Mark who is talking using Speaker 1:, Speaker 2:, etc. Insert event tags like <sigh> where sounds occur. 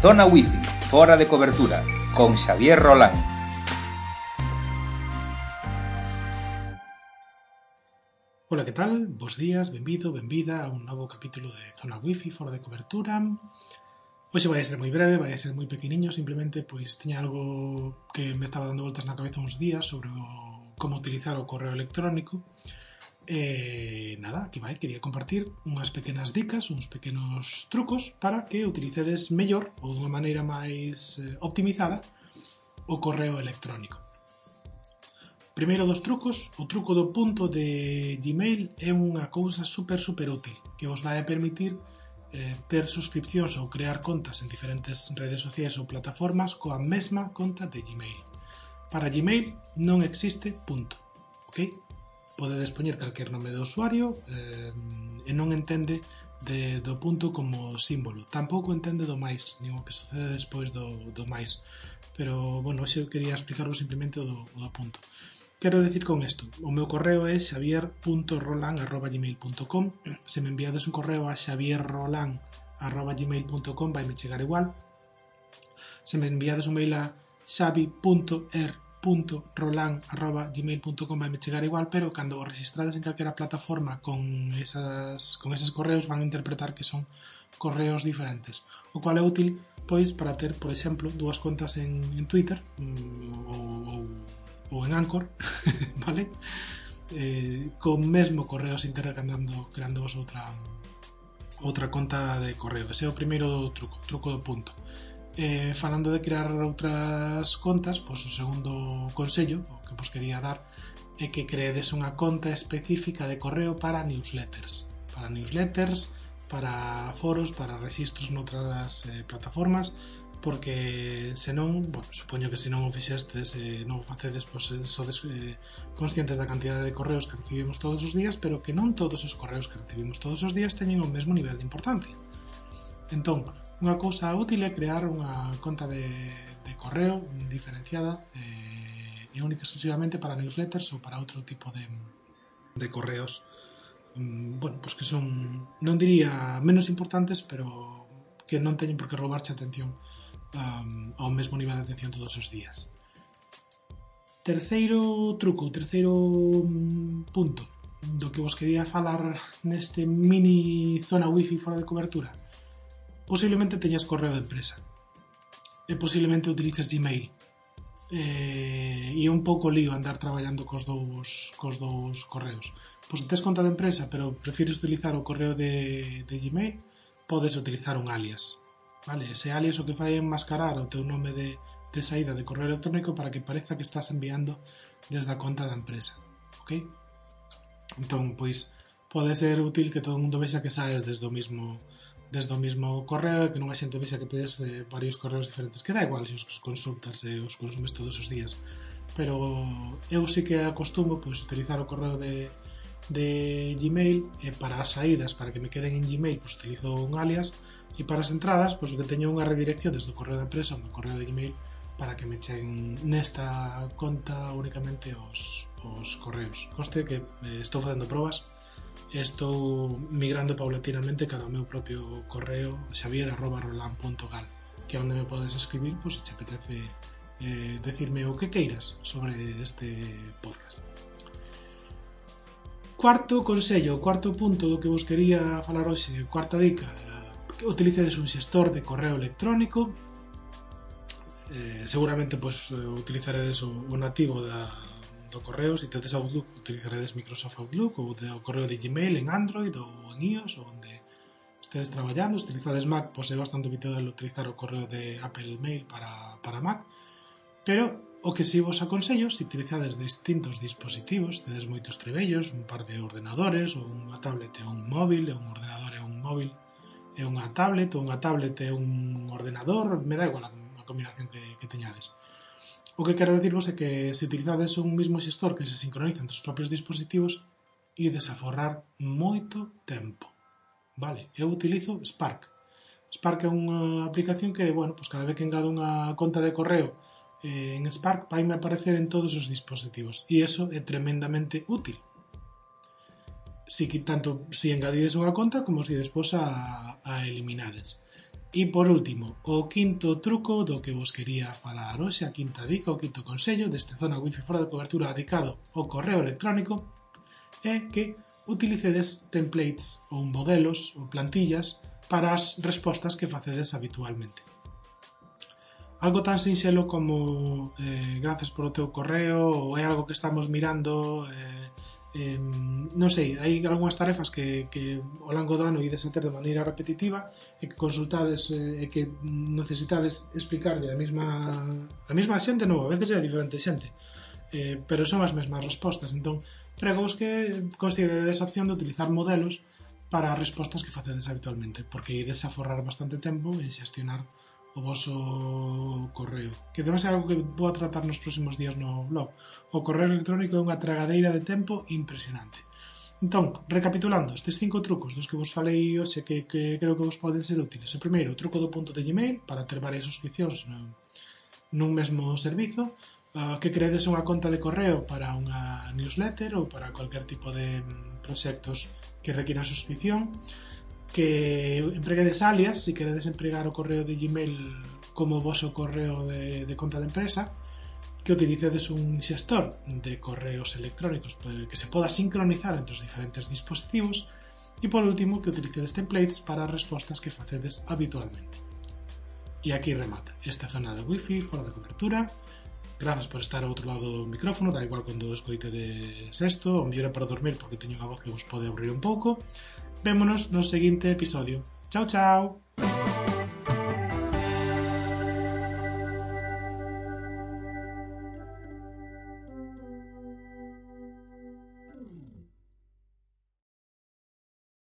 Speaker 1: Zona Wifi, fora de cobertura, con Xavier Rolán.
Speaker 2: Ola, que tal? Bos días, benvido, benvida a un novo capítulo de Zona Wifi fora de cobertura. Hoxe vai a ser moi breve, vai a ser moi pequeniño, simplemente pois tiña algo que me estaba dando voltas na cabeza uns días sobre o, como utilizar o correo electrónico eh, nada, aquí vai, quería compartir unhas pequenas dicas, uns pequenos trucos para que utilicedes mellor ou dunha maneira máis eh, optimizada o correo electrónico. Primeiro dos trucos, o truco do punto de Gmail é unha cousa super super útil que vos vai a permitir eh, ter suscripcións ou crear contas en diferentes redes sociais ou plataformas coa mesma conta de Gmail. Para Gmail non existe punto, ok? podedes poñer calquer nome do usuario eh, e non entende de, do punto como símbolo. Tampouco entende do máis, nin o que sucede despois do, do máis. Pero, bueno, hoxe eu quería explicarvos simplemente o do, o do punto. Quero decir con isto, o meu correo é xavier.roland.gmail.com Se me enviades un correo a xavierroland.gmail.com vai me chegar igual. Se me enviades un mail a xavi.er roland.gmail.com vai me chegar igual, pero cando o registrades en calquera plataforma con, esas, con eses correos van a interpretar que son correos diferentes, o cual é útil pois para ter, por exemplo, dúas contas en, en Twitter mm, ou, ou, ou en Anchor, <laughs> vale? Eh, con mesmo correos intercambiando creandovos outra outra conta de correo. Ese é o primeiro truco, truco do punto. Eh, falando de crear outras contas, pois o segundo consello o que vos quería dar é que creedes unha conta específica de correo para newsletters, para newsletters, para foros, para registros noutras eh, plataformas, porque senón, bueno, supoño que se non o fixestes e eh, non o facedes, pois eh, sodes eh, conscientes da cantidad de correos que recibimos todos os días, pero que non todos os correos que recibimos todos os días teñen o mesmo nivel de importancia. Entón, Unha cousa útil é crear unha conta de, de correo diferenciada eh, e única exclusivamente para newsletters ou para outro tipo de, de correos mm, bueno, pois que son, non diría menos importantes, pero que non teñen por que roubarche atención um, ao mesmo nivel de atención todos os días. Terceiro truco, terceiro mm, punto do que vos quería falar neste mini zona wifi fora de cobertura posiblemente teñas correo de empresa e posiblemente utilices Gmail eh, e un pouco lío andar traballando cos dous, cos dous correos. Pois se tes conta de empresa, pero prefires utilizar o correo de, de Gmail, podes utilizar un alias. Vale? Ese alias o que fai é enmascarar o teu nome de, de saída de correo electrónico para que pareza que estás enviando desde a conta da empresa. Ok? Entón, pois, pode ser útil que todo o mundo vexa que saes desde o mismo desde o mismo correo que non a xente vexa que tedes eh, varios correos diferentes que dá igual se os consultas e eh, os consumes todos os días pero eu sí que acostumo pois, utilizar o correo de, de Gmail eh, para as saídas, para que me queden en Gmail pois, utilizo un alias e para as entradas pois, que teño unha redirección desde o correo da empresa ao correo de Gmail para que me cheguen nesta conta únicamente os, os correos. Conste que eh, estou facendo probas estou migrando paulatinamente cara ao meu propio correo xavier.roland.gal que é onde me podes escribir pois, se te apetece eh, decirme o que queiras sobre este podcast. Cuarto consello, cuarto punto do que vos quería falar hoxe, cuarta dica, que utilicedes un xestor de correo electrónico, eh, seguramente pois, utilizaredes o, o nativo da, do correo, se tedes Outlook, utilizaredes Microsoft Outlook ou de, o correo de Gmail en Android ou en iOS ou onde estedes traballando, utilizades Mac, pois é bastante habitual utilizar o correo de Apple Mail para, para Mac, pero o que si vos aconsello, se utilizades distintos dispositivos, tedes moitos trebellos, un par de ordenadores, ou unha tablet e un móvil, e un ordenador e un móvil, e unha tablet, ou unha tablet e un ordenador, me da igual a combinación que, que teñades. O que quero dicirvos é que se utilizades un mismo xestor que se sincroniza entre os propios dispositivos, ides desaforrar moito tempo. Vale, eu utilizo Spark. Spark é unha aplicación que, bueno, pues cada vez que engado unha conta de correo eh, en Spark, vai me aparecer en todos os dispositivos. E eso é tremendamente útil si, tanto si engadides unha conta como si despois a, a eliminades. E por último, o quinto truco do que vos quería falar hoxe, a quinta dica, o quinto consello deste zona wifi fora de cobertura dedicado ao correo electrónico é que utilicedes templates ou modelos ou plantillas para as respostas que facedes habitualmente. Algo tan sinxelo como eh, gracias por o teu correo ou é algo que estamos mirando eh, eh, non sei, hai algunhas tarefas que, que o longo do ano ides a ter de maneira repetitiva e que consultades eh, e que necesitades explicarle a mesma a mesma xente, non, a veces é a diferente xente eh, pero son as mesmas respostas. Entón, pregos que consideredes a opción de utilizar modelos para as respostas que facedes habitualmente porque ides a forrar bastante tempo e xestionar o voso correo. Que debe ser algo que vou a tratar nos próximos días no blog. O correo electrónico é unha tragadeira de tempo impresionante. Entón, recapitulando, estes cinco trucos dos que vos falei hoxe que, que creo que vos poden ser útiles. O primeiro, o truco do punto de Gmail para ter varias suscripcións nun, nun mesmo servizo. Uh, que credes unha conta de correo para unha newsletter ou para cualquier tipo de mm, proxectos que requiran suscripción que empreguedes alias se queredes empregar o correo de Gmail como vosso correo de, de conta de empresa que utilicedes un xestor de correos electrónicos que se poda sincronizar entre os diferentes dispositivos e por último que utilicedes templates para as respostas que facedes habitualmente. E aquí remata esta zona de wifi fora da cobertura. Grazas por estar ao outro lado do micrófono, da igual cando escoitedes sexto, ou mellor para dormir porque teño unha voz que vos pode abrir un pouco. Vémonos en el siguiente episodio. Chao, chao.